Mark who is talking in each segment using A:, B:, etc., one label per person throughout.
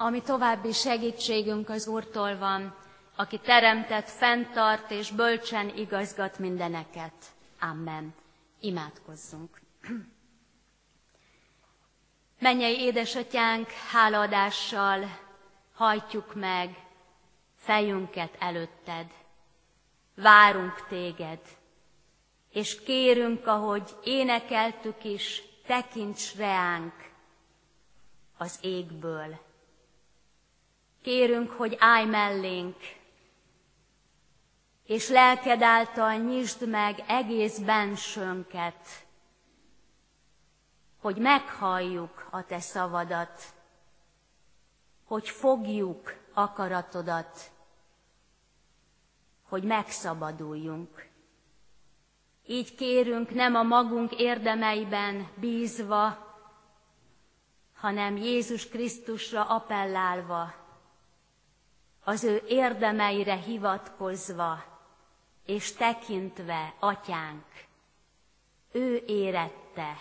A: ami további segítségünk az Úrtól van, aki teremtett, fenntart és bölcsen igazgat mindeneket. Amen. Imádkozzunk. Mennyei édesatyánk, hálaadással hajtjuk meg fejünket előtted. Várunk téged, és kérünk, ahogy énekeltük is, tekints reánk az égből. Kérünk, hogy állj mellénk, és lelked által nyisd meg egész bensőnket, hogy meghalljuk a te szavadat, hogy fogjuk akaratodat, hogy megszabaduljunk. Így kérünk nem a magunk érdemeiben bízva, hanem Jézus Krisztusra appellálva, az ő érdemeire hivatkozva, és tekintve, atyánk, ő érette,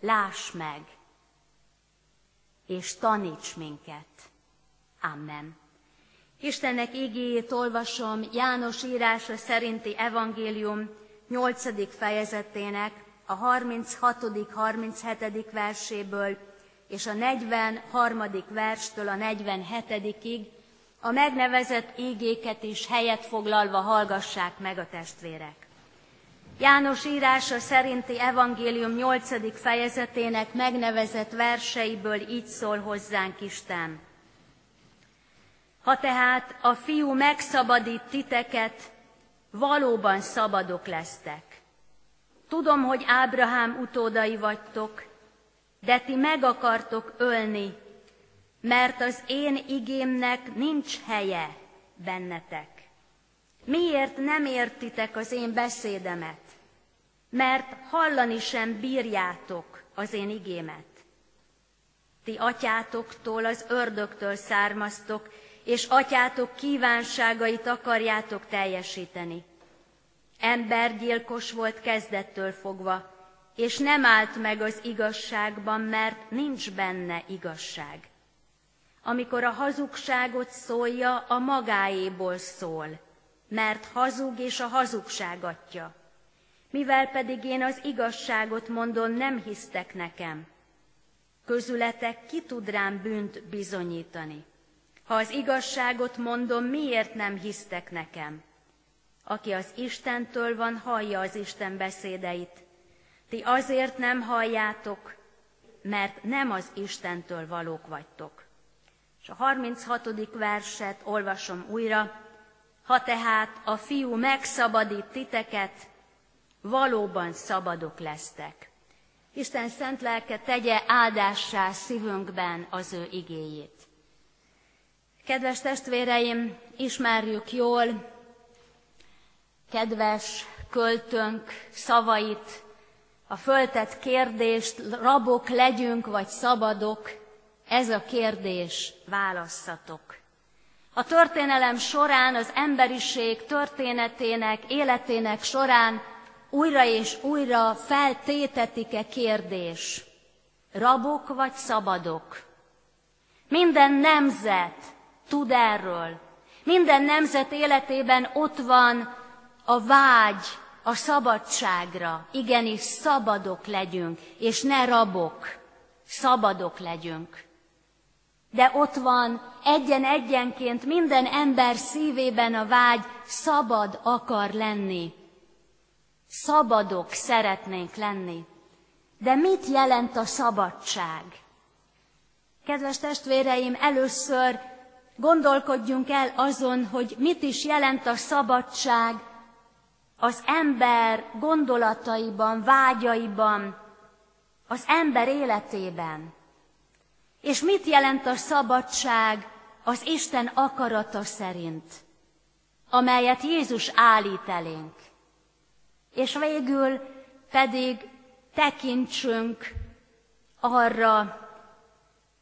A: láss meg, és taníts minket. Amen. Istennek igéjét olvasom János írása szerinti evangélium 8. fejezetének a 36. 37. verséből és a 43. verstől a 47-ig a megnevezett ígéket is helyet foglalva hallgassák meg a testvérek. János írása szerinti evangélium 8. fejezetének megnevezett verseiből így szól hozzánk Isten. Ha tehát a fiú megszabadít titeket, valóban szabadok lesztek. Tudom, hogy Ábrahám utódai vagytok, de ti meg akartok ölni, mert az én igémnek nincs helye bennetek. Miért nem értitek az én beszédemet? Mert hallani sem bírjátok az én igémet. Ti atyátoktól, az ördögtől származtok, és atyátok kívánságait akarjátok teljesíteni. Embergyilkos volt kezdettől fogva, és nem állt meg az igazságban, mert nincs benne igazság. Amikor a hazugságot szólja, a magáéból szól, mert hazug és a hazugság atya. Mivel pedig én az igazságot mondom, nem hisztek nekem. Közületek ki tud rám bűnt bizonyítani? Ha az igazságot mondom, miért nem hisztek nekem? Aki az Istentől van, hallja az Isten beszédeit. Ti azért nem halljátok, mert nem az Istentől valók vagytok. És a 36. verset olvasom újra. Ha tehát a fiú megszabadít titeket, valóban szabadok lesztek. Isten szent lelke tegye áldássá szívünkben az ő igéjét. Kedves testvéreim, ismerjük jól kedves költőnk szavait, a föltett kérdést, rabok legyünk vagy szabadok, ez a kérdés válasszatok. A történelem során, az emberiség történetének, életének során újra és újra feltétetik-e kérdés, rabok vagy szabadok? Minden nemzet, tud erről. Minden nemzet életében ott van a vágy a szabadságra. Igenis, szabadok legyünk, és ne rabok. Szabadok legyünk. De ott van egyen-egyenként minden ember szívében a vágy, szabad akar lenni. Szabadok szeretnénk lenni. De mit jelent a szabadság? Kedves testvéreim, először Gondolkodjunk el azon, hogy mit is jelent a szabadság az ember gondolataiban, vágyaiban, az ember életében. És mit jelent a szabadság az Isten akarata szerint, amelyet Jézus állít elénk. És végül pedig tekintsünk arra,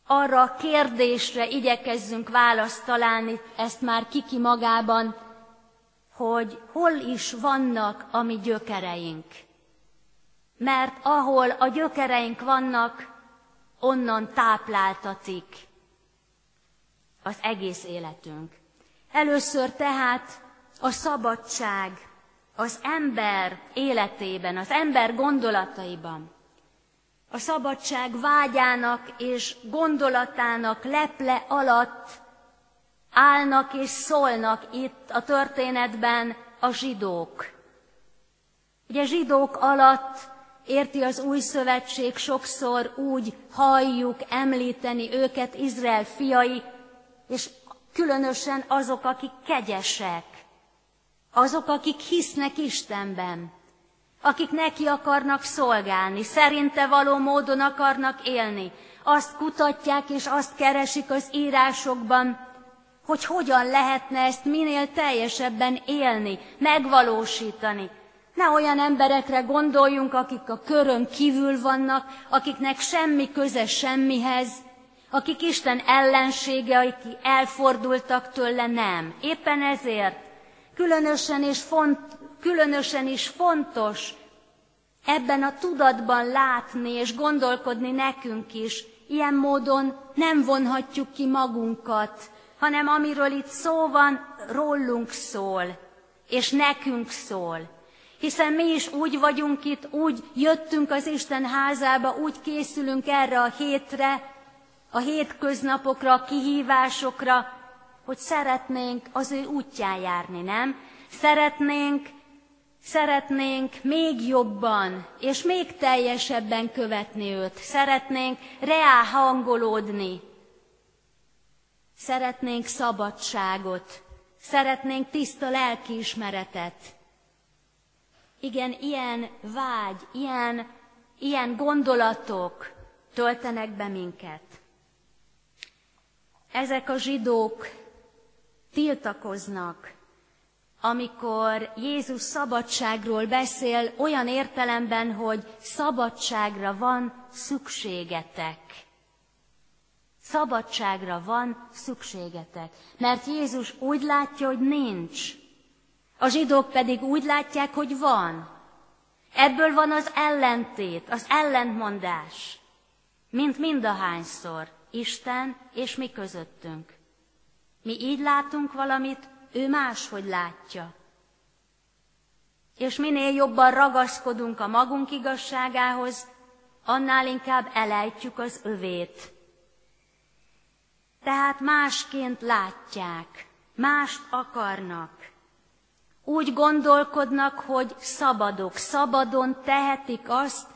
A: arra a kérdésre igyekezzünk választ találni, ezt már kiki magában, hogy hol is vannak a mi gyökereink. Mert ahol a gyökereink vannak, onnan tápláltatik az egész életünk. Először tehát a szabadság az ember életében, az ember gondolataiban. A szabadság vágyának és gondolatának leple alatt állnak és szólnak itt a történetben a zsidók. Ugye zsidók alatt érti az új szövetség sokszor úgy halljuk említeni őket Izrael fiai, és különösen azok, akik kegyesek, azok, akik hisznek Istenben, akik neki akarnak szolgálni, szerinte való módon akarnak élni, azt kutatják és azt keresik az írásokban, hogy hogyan lehetne ezt minél teljesebben élni, megvalósítani. Ne olyan emberekre gondoljunk, akik a körön kívül vannak, akiknek semmi köze semmihez, akik Isten ellensége, akik elfordultak tőle, nem. Éppen ezért különösen, és font, különösen is fontos ebben a tudatban látni és gondolkodni nekünk is. Ilyen módon nem vonhatjuk ki magunkat, hanem amiről itt szó van, rólunk szól, és nekünk szól. Hiszen mi is úgy vagyunk itt, úgy jöttünk az Isten házába, úgy készülünk erre a hétre, a hétköznapokra, a kihívásokra, hogy szeretnénk az ő útján járni, nem? Szeretnénk, szeretnénk még jobban és még teljesebben követni őt. Szeretnénk reá hangolódni. Szeretnénk szabadságot. Szeretnénk tiszta lelkiismeretet. Igen, ilyen vágy, ilyen, ilyen gondolatok töltenek be minket. Ezek a zsidók tiltakoznak, amikor Jézus szabadságról beszél olyan értelemben, hogy szabadságra van szükségetek. Szabadságra van szükségetek. Mert Jézus úgy látja, hogy nincs. A zsidók pedig úgy látják, hogy van. Ebből van az ellentét, az ellentmondás, mint mindahányszor Isten és mi közöttünk. Mi így látunk valamit, ő máshogy látja. És minél jobban ragaszkodunk a magunk igazságához, annál inkább elejtjük az övét. Tehát másként látják, mást akarnak. Úgy gondolkodnak, hogy szabadok, szabadon tehetik azt,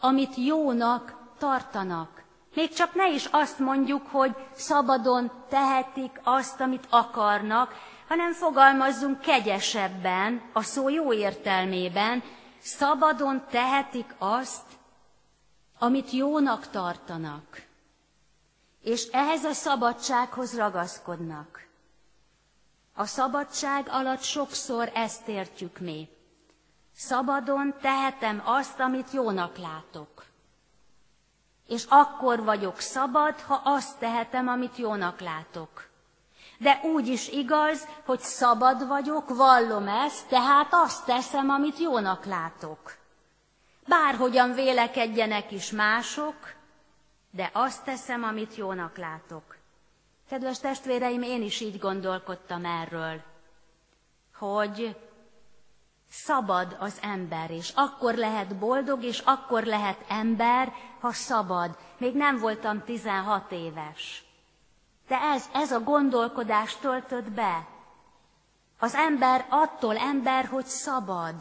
A: amit jónak tartanak. Még csak ne is azt mondjuk, hogy szabadon tehetik azt, amit akarnak, hanem fogalmazzunk kegyesebben, a szó jó értelmében, szabadon tehetik azt, amit jónak tartanak. És ehhez a szabadsághoz ragaszkodnak. A szabadság alatt sokszor ezt értjük mi. Szabadon tehetem azt, amit jónak látok és akkor vagyok szabad, ha azt tehetem, amit jónak látok. De úgy is igaz, hogy szabad vagyok, vallom ezt, tehát azt teszem, amit jónak látok. Bárhogyan vélekedjenek is mások, de azt teszem, amit jónak látok. Kedves testvéreim, én is így gondolkodtam erről, hogy Szabad az ember, és akkor lehet boldog, és akkor lehet ember, ha szabad. Még nem voltam 16 éves. De ez, ez a gondolkodás töltött be. Az ember attól ember, hogy szabad.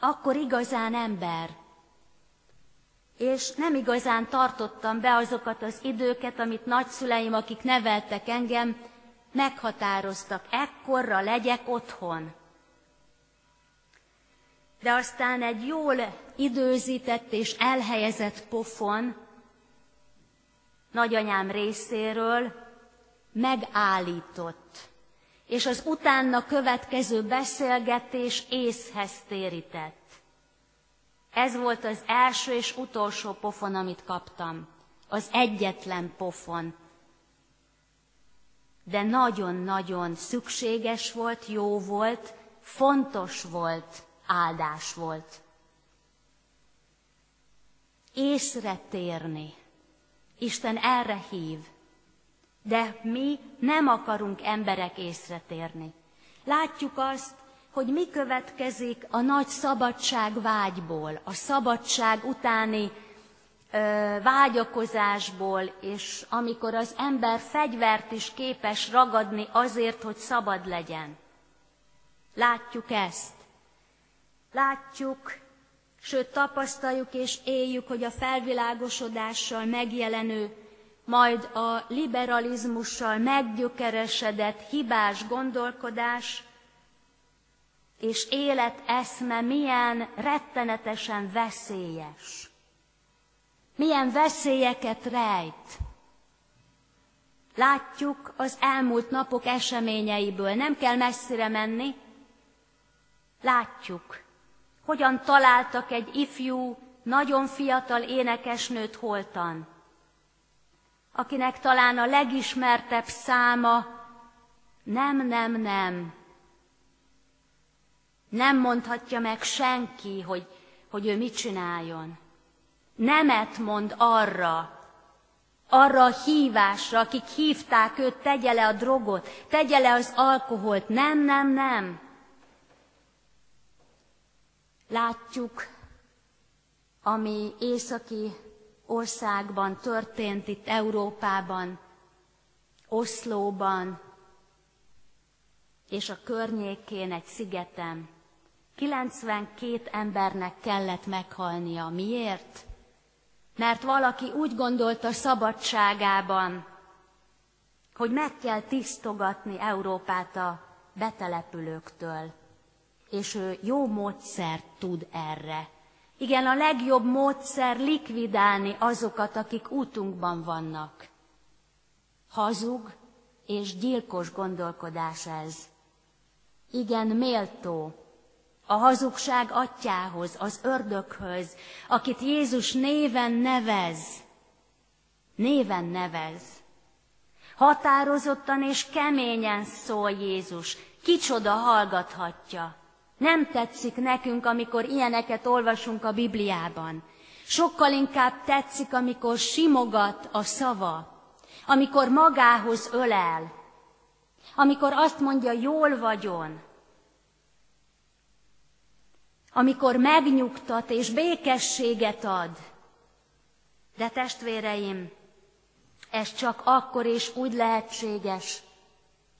A: Akkor igazán ember. És nem igazán tartottam be azokat az időket, amit nagyszüleim, akik neveltek engem, meghatároztak. Ekkorra legyek otthon de aztán egy jól időzített és elhelyezett pofon nagyanyám részéről megállított, és az utána következő beszélgetés észhez térített. Ez volt az első és utolsó pofon, amit kaptam. Az egyetlen pofon. De nagyon-nagyon szükséges volt, jó volt, fontos volt, áldás volt. Észre térni. Isten erre hív. De mi nem akarunk emberek észre térni. Látjuk azt, hogy mi következik a nagy szabadság vágyból, a szabadság utáni ö, vágyakozásból, és amikor az ember fegyvert is képes ragadni azért, hogy szabad legyen. Látjuk ezt. Látjuk, sőt tapasztaljuk és éljük, hogy a felvilágosodással megjelenő, majd a liberalizmussal meggyökeresedett hibás gondolkodás és életeszme milyen rettenetesen veszélyes. Milyen veszélyeket rejt. Látjuk az elmúlt napok eseményeiből, nem kell messzire menni, látjuk, hogyan találtak egy ifjú, nagyon fiatal énekesnőt holtan, akinek talán a legismertebb száma nem, nem, nem. Nem mondhatja meg senki, hogy, hogy ő mit csináljon. Nemet mond arra, arra a hívásra, akik hívták őt, tegye le a drogot, tegye le az alkoholt. Nem, nem, nem. Látjuk, ami északi országban történt itt Európában, Oszlóban és a környékén egy szigetem. 92 embernek kellett meghalnia. Miért? Mert valaki úgy gondolta szabadságában, hogy meg kell tisztogatni Európát a betelepülőktől, és ő jó módszert tud erre. Igen, a legjobb módszer likvidálni azokat, akik útunkban vannak. Hazug és gyilkos gondolkodás ez. Igen, méltó, a hazugság atyához, az ördökhöz, akit Jézus néven nevez. Néven nevez. Határozottan és keményen szól Jézus. Kicsoda hallgathatja. Nem tetszik nekünk, amikor ilyeneket olvasunk a Bibliában. Sokkal inkább tetszik, amikor simogat a szava, amikor magához ölel, amikor azt mondja, jól vagyon, amikor megnyugtat és békességet ad. De testvéreim, ez csak akkor és úgy lehetséges,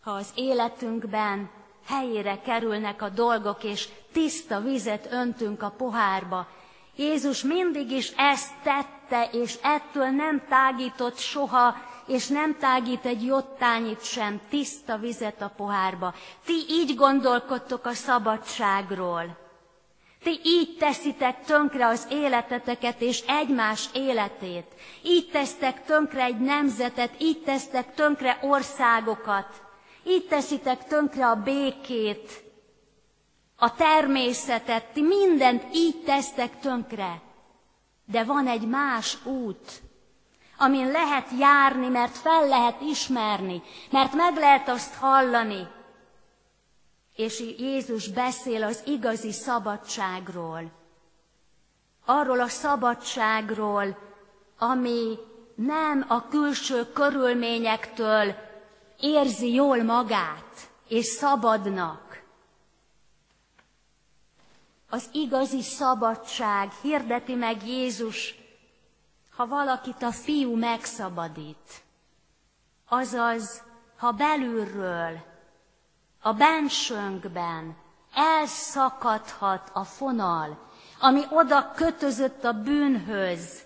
A: ha az életünkben helyére kerülnek a dolgok, és tiszta vizet öntünk a pohárba. Jézus mindig is ezt tette, és ettől nem tágított soha, és nem tágít egy jottányit sem, tiszta vizet a pohárba. Ti így gondolkodtok a szabadságról. Ti így teszitek tönkre az életeteket és egymás életét. Így tesztek tönkre egy nemzetet, így tesztek tönkre országokat. Így teszitek tönkre a békét, a természetet, ti mindent így tesztek tönkre. De van egy más út, amin lehet járni, mert fel lehet ismerni, mert meg lehet azt hallani, és Jézus beszél az igazi szabadságról. Arról a szabadságról, ami nem a külső körülményektől érzi jól magát, és szabadnak. Az igazi szabadság hirdeti meg Jézus, ha valakit a fiú megszabadít. Azaz, ha belülről a bensőnkben elszakadhat a fonal, ami oda kötözött a bűnhöz,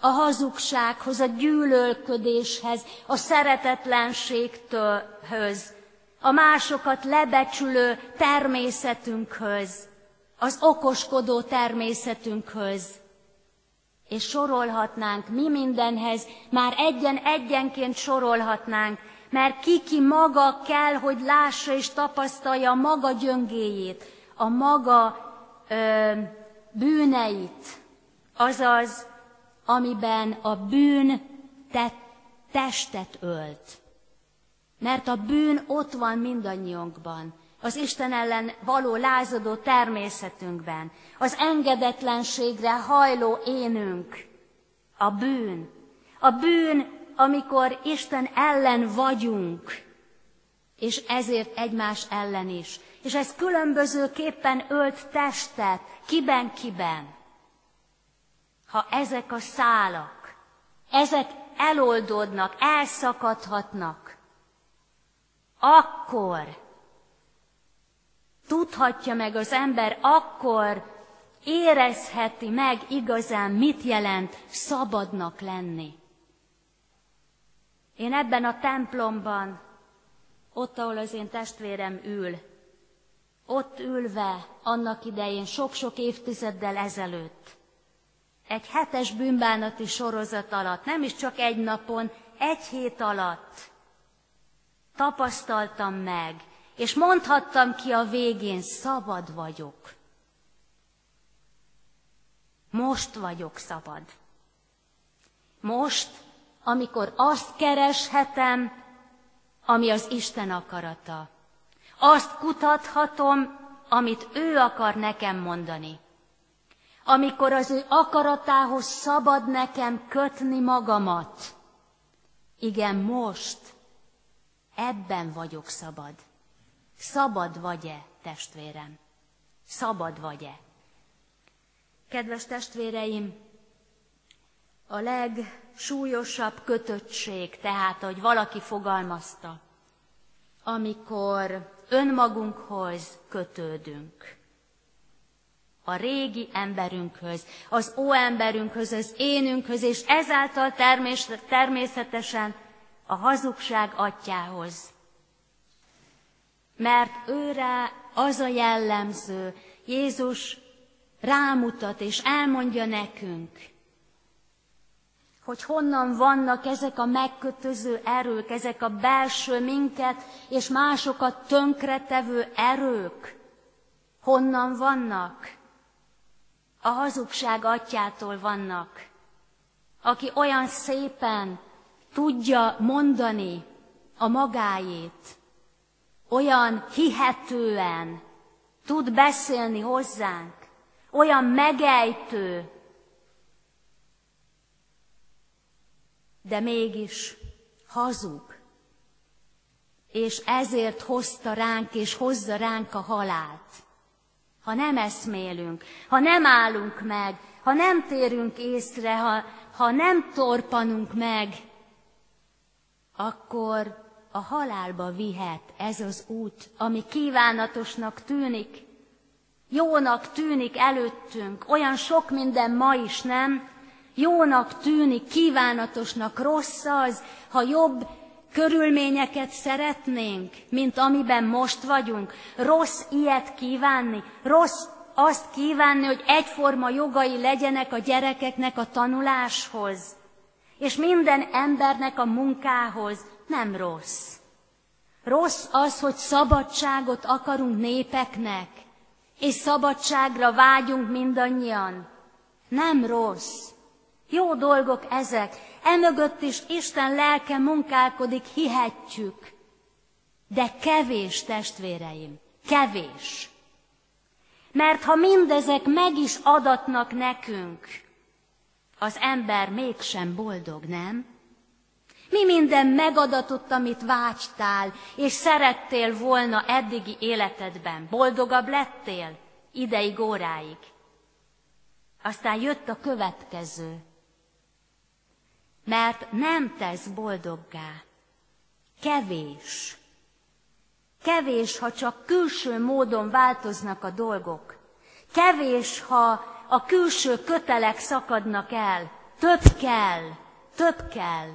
A: a hazugsághoz, a gyűlölködéshez, a szeretetlenségtőhöz, a másokat lebecsülő természetünkhöz, az okoskodó természetünkhöz. És sorolhatnánk mi mindenhez, már egyen-egyenként sorolhatnánk, mert kiki maga kell, hogy lássa és tapasztalja a maga gyöngéjét, a maga ö, bűneit, azaz, amiben a bűn te, testet ölt. Mert a bűn ott van mindannyiunkban, az Isten ellen való lázadó természetünkben, az engedetlenségre hajló énünk, a bűn. A bűn amikor Isten ellen vagyunk, és ezért egymás ellen is. És ez különbözőképpen ölt testet, kiben-kiben. Ha ezek a szálak, ezek eloldódnak, elszakadhatnak, akkor tudhatja meg az ember, akkor érezheti meg igazán, mit jelent szabadnak lenni. Én ebben a templomban, ott, ahol az én testvérem ül, ott ülve annak idején sok-sok évtizeddel ezelőtt, egy hetes bűnbánati sorozat alatt, nem is csak egy napon, egy hét alatt tapasztaltam meg, és mondhattam ki a végén, szabad vagyok. Most vagyok szabad. Most, amikor azt kereshetem, ami az Isten akarata. Azt kutathatom, amit ő akar nekem mondani. Amikor az ő akaratához szabad nekem kötni magamat. Igen, most ebben vagyok szabad. Szabad vagy-e, testvérem? Szabad vagy-e? Kedves testvéreim, a legsúlyosabb kötöttség, tehát, ahogy valaki fogalmazta, amikor önmagunkhoz kötődünk. A régi emberünkhöz, az óemberünkhöz, az énünkhöz, és ezáltal természetesen a hazugság atyához. Mert őre az a jellemző, Jézus rámutat és elmondja nekünk, hogy honnan vannak ezek a megkötöző erők, ezek a belső minket és másokat tönkretevő erők. Honnan vannak? A hazugság atyától vannak, aki olyan szépen tudja mondani a magáét, olyan hihetően tud beszélni hozzánk, olyan megejtő, de mégis hazug. És ezért hozta ránk és hozza ránk a halált. Ha nem eszmélünk, ha nem állunk meg, ha nem térünk észre, ha, ha nem torpanunk meg, akkor a halálba vihet ez az út, ami kívánatosnak tűnik, jónak tűnik előttünk, olyan sok minden ma is nem, jónak tűnik, kívánatosnak rossz az, ha jobb körülményeket szeretnénk, mint amiben most vagyunk. Rossz ilyet kívánni, rossz azt kívánni, hogy egyforma jogai legyenek a gyerekeknek a tanuláshoz, és minden embernek a munkához nem rossz. Rossz az, hogy szabadságot akarunk népeknek, és szabadságra vágyunk mindannyian. Nem rossz. Jó dolgok ezek. Emögött is Isten lelke munkálkodik, hihetjük. De kevés, testvéreim, kevés. Mert ha mindezek meg is adatnak nekünk, az ember mégsem boldog, nem? Mi minden megadatott, amit vágytál, és szerettél volna eddigi életedben? Boldogabb lettél? Ideig, óráig. Aztán jött a következő. Mert nem tesz boldoggá. Kevés. Kevés, ha csak külső módon változnak a dolgok. Kevés, ha a külső kötelek szakadnak el. Több kell, több kell.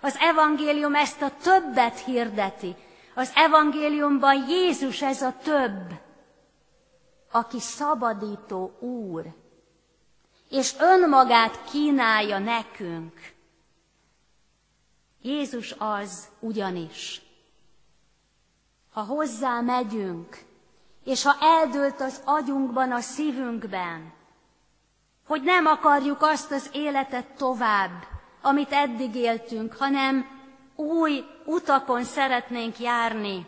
A: Az evangélium ezt a többet hirdeti. Az evangéliumban Jézus ez a több, aki szabadító úr, és önmagát kínálja nekünk. Jézus az ugyanis. Ha hozzá megyünk, és ha eldőlt az agyunkban, a szívünkben, hogy nem akarjuk azt az életet tovább, amit eddig éltünk, hanem új utakon szeretnénk járni,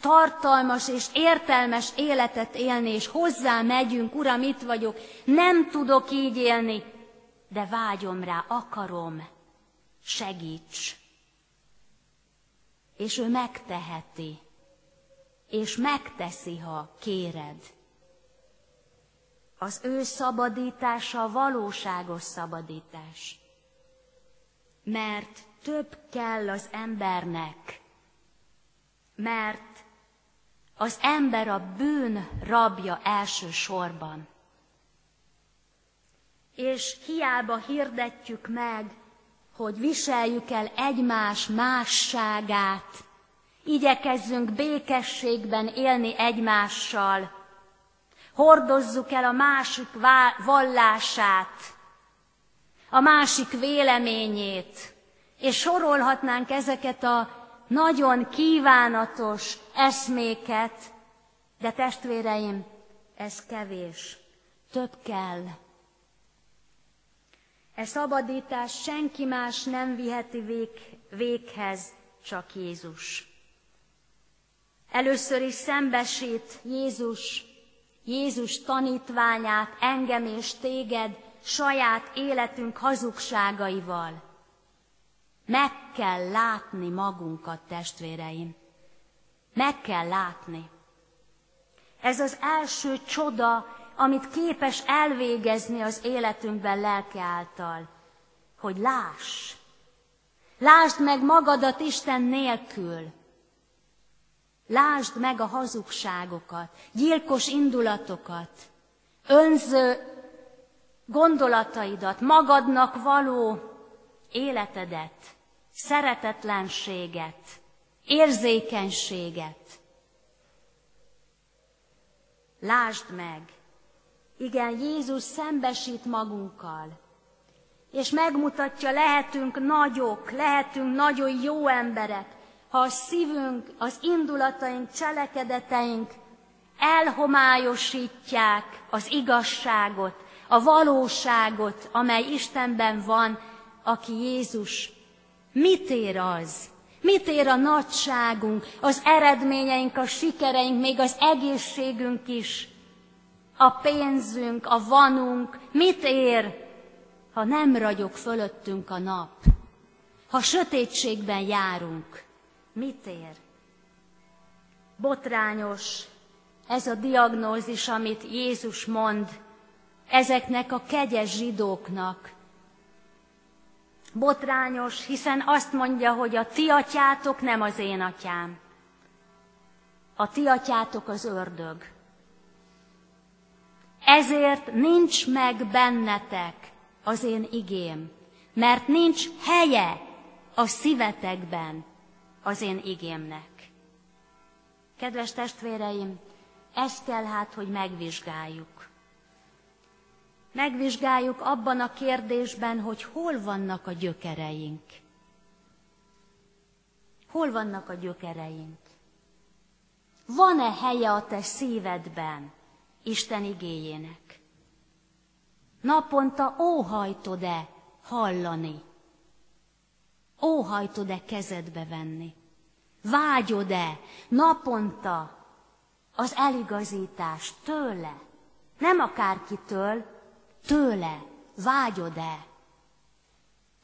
A: tartalmas és értelmes életet élni, és hozzá megyünk, Uram, itt vagyok, nem tudok így élni, de vágyom rá, akarom. Segíts. És ő megteheti, és megteszi, ha kéred. Az ő szabadítása valóságos szabadítás. Mert több kell az embernek, mert az ember a bűn rabja elsősorban. És hiába hirdetjük meg, hogy viseljük el egymás másságát, igyekezzünk békességben élni egymással, hordozzuk el a másik vallását, a másik véleményét, és sorolhatnánk ezeket a nagyon kívánatos eszméket, de testvéreim, ez kevés, több kell. E szabadítás senki más nem viheti vég, véghez, csak Jézus. Először is szembesít Jézus, Jézus tanítványát, engem és téged saját életünk hazugságaival. Meg kell látni magunkat, testvéreim. Meg kell látni. Ez az első csoda, amit képes elvégezni az életünkben lelke által, hogy láss. Lásd meg magadat Isten nélkül. Lásd meg a hazugságokat, gyilkos indulatokat, önző gondolataidat, magadnak való életedet szeretetlenséget, érzékenységet. Lásd meg, igen, Jézus szembesít magunkkal, és megmutatja, lehetünk nagyok, lehetünk nagyon jó emberek, ha a szívünk, az indulataink, cselekedeteink elhomályosítják az igazságot, a valóságot, amely Istenben van, aki Jézus. Mit ér az? Mit ér a nagyságunk, az eredményeink, a sikereink, még az egészségünk is, a pénzünk, a vanunk? Mit ér, ha nem ragyog fölöttünk a nap? Ha sötétségben járunk, mit ér? Botrányos ez a diagnózis, amit Jézus mond ezeknek a kegyes zsidóknak, botrányos, hiszen azt mondja, hogy a ti atyátok nem az én atyám. A ti atyátok az ördög. Ezért nincs meg bennetek az én igém, mert nincs helye a szívetekben az én igémnek. Kedves testvéreim, ezt kell hát, hogy megvizsgáljuk megvizsgáljuk abban a kérdésben, hogy hol vannak a gyökereink. Hol vannak a gyökereink? Van-e helye a te szívedben Isten igéjének? Naponta óhajtod-e hallani? Óhajtod-e kezedbe venni? Vágyod-e naponta az eligazítást tőle? Nem akárkitől, tőle vágyod-e?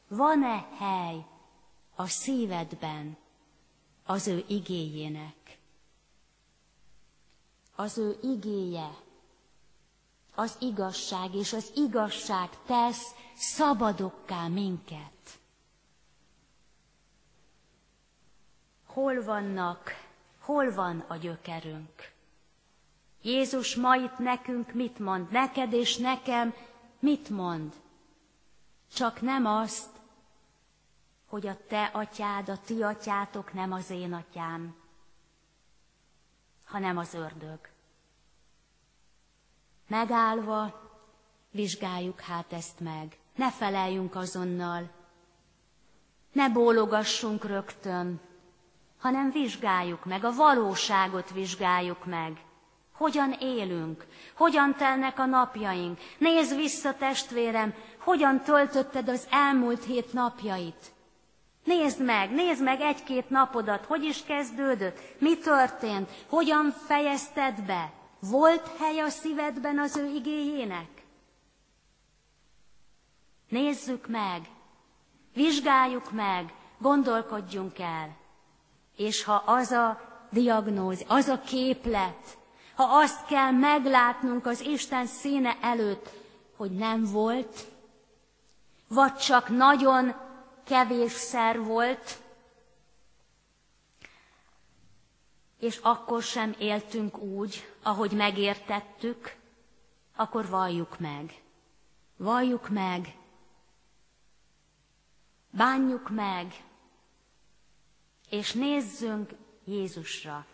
A: Van-e hely a szívedben az ő igéjének? Az ő igéje, az igazság, és az igazság tesz szabadokká minket. Hol vannak, hol van a gyökerünk? Jézus ma itt nekünk mit mond? Neked és nekem Mit mond? Csak nem azt, hogy a te atyád, a ti atyátok nem az én atyám, hanem az ördög. Megállva vizsgáljuk hát ezt meg. Ne feleljünk azonnal, ne bólogassunk rögtön, hanem vizsgáljuk meg, a valóságot vizsgáljuk meg. Hogyan élünk? Hogyan telnek a napjaink? Nézz vissza, testvérem, hogyan töltötted az elmúlt hét napjait. Nézd meg, nézd meg egy-két napodat, hogy is kezdődött, mi történt, hogyan fejezted be. Volt hely a szívedben az ő igéjének? Nézzük meg, Vizsgáljuk meg, gondolkodjunk el. És ha az a diagnóz, az a képlet, ha azt kell meglátnunk az Isten színe előtt, hogy nem volt, vagy csak nagyon kevésszer volt, és akkor sem éltünk úgy, ahogy megértettük, akkor valljuk meg. Valljuk meg, bánjuk meg, és nézzünk Jézusra.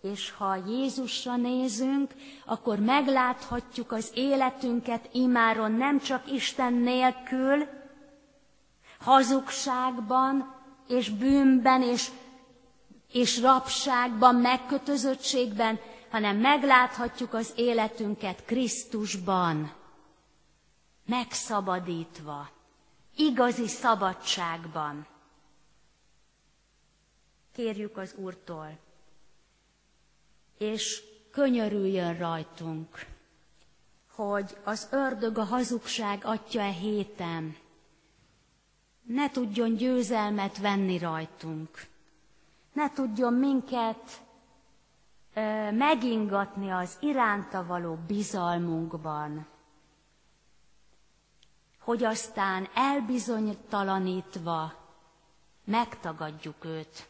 A: És ha Jézusra nézünk, akkor megláthatjuk az életünket imáron nem csak Isten nélkül, hazugságban és bűnben és, és rabságban, megkötözöttségben, hanem megláthatjuk az életünket Krisztusban, megszabadítva, igazi szabadságban. Kérjük az Úrtól, és könyörüljön rajtunk, hogy az ördög a hazugság atya e héten ne tudjon győzelmet venni rajtunk, ne tudjon minket ö, megingatni az iránta való bizalmunkban, hogy aztán elbizonytalanítva megtagadjuk őt.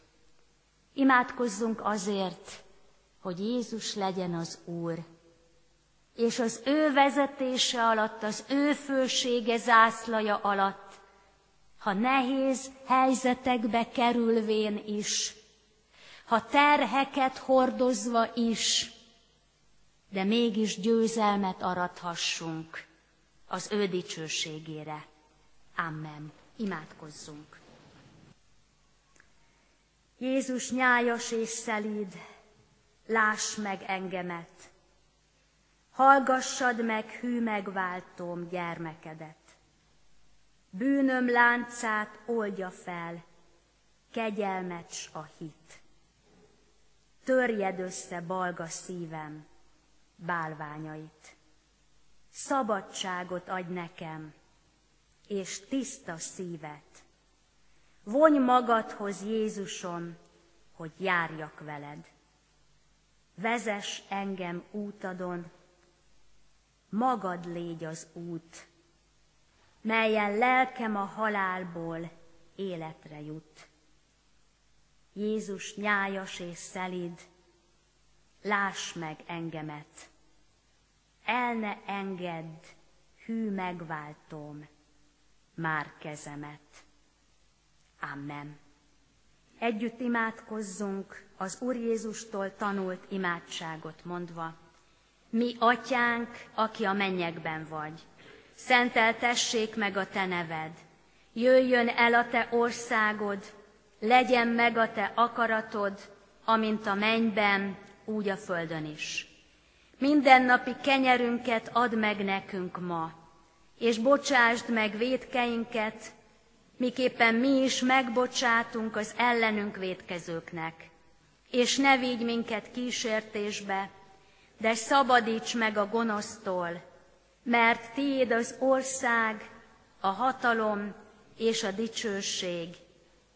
A: Imádkozzunk azért, hogy Jézus legyen az Úr, és az ő vezetése alatt, az ő fősége zászlaja alatt, ha nehéz helyzetekbe kerülvén is, ha terheket hordozva is, de mégis győzelmet arathassunk az ő dicsőségére. Amen. Imádkozzunk. Jézus nyájas és szelíd, láss meg engemet, hallgassad meg hű megváltóm gyermekedet. Bűnöm láncát oldja fel, kegyelmet s a hit. Törjed össze balga szívem bálványait. Szabadságot adj nekem, és tiszta szívet. Vonj magadhoz, Jézusom, hogy járjak veled. Vezes engem útadon, magad légy az út, melyen lelkem a halálból életre jut. Jézus nyájas és szelid, láss meg engemet, el ne engedd, hű megváltom, már kezemet. Amen. Együtt imádkozzunk az Úr Jézustól tanult imádságot mondva. Mi, atyánk, aki a mennyekben vagy, szenteltessék meg a te neved, jöjjön el a te országod, legyen meg a te akaratod, amint a mennyben, úgy a földön is. Mindennapi kenyerünket add meg nekünk ma, és bocsásd meg védkeinket, miképpen mi is megbocsátunk az ellenünk védkezőknek. És ne vigy minket kísértésbe, de szabadíts meg a gonosztól, mert tiéd az ország, a hatalom és a dicsőség,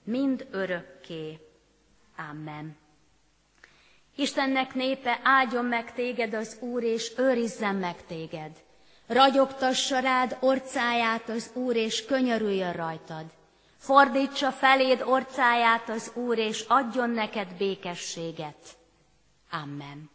A: mind örökké. Amen. Istennek népe, áldjon meg téged az Úr, és őrizzen meg téged. Ragyogtassa rád orcáját az Úr, és könyörüljön rajtad. Fordítsa feléd orcáját az Úr, és adjon neked békességet. Amen.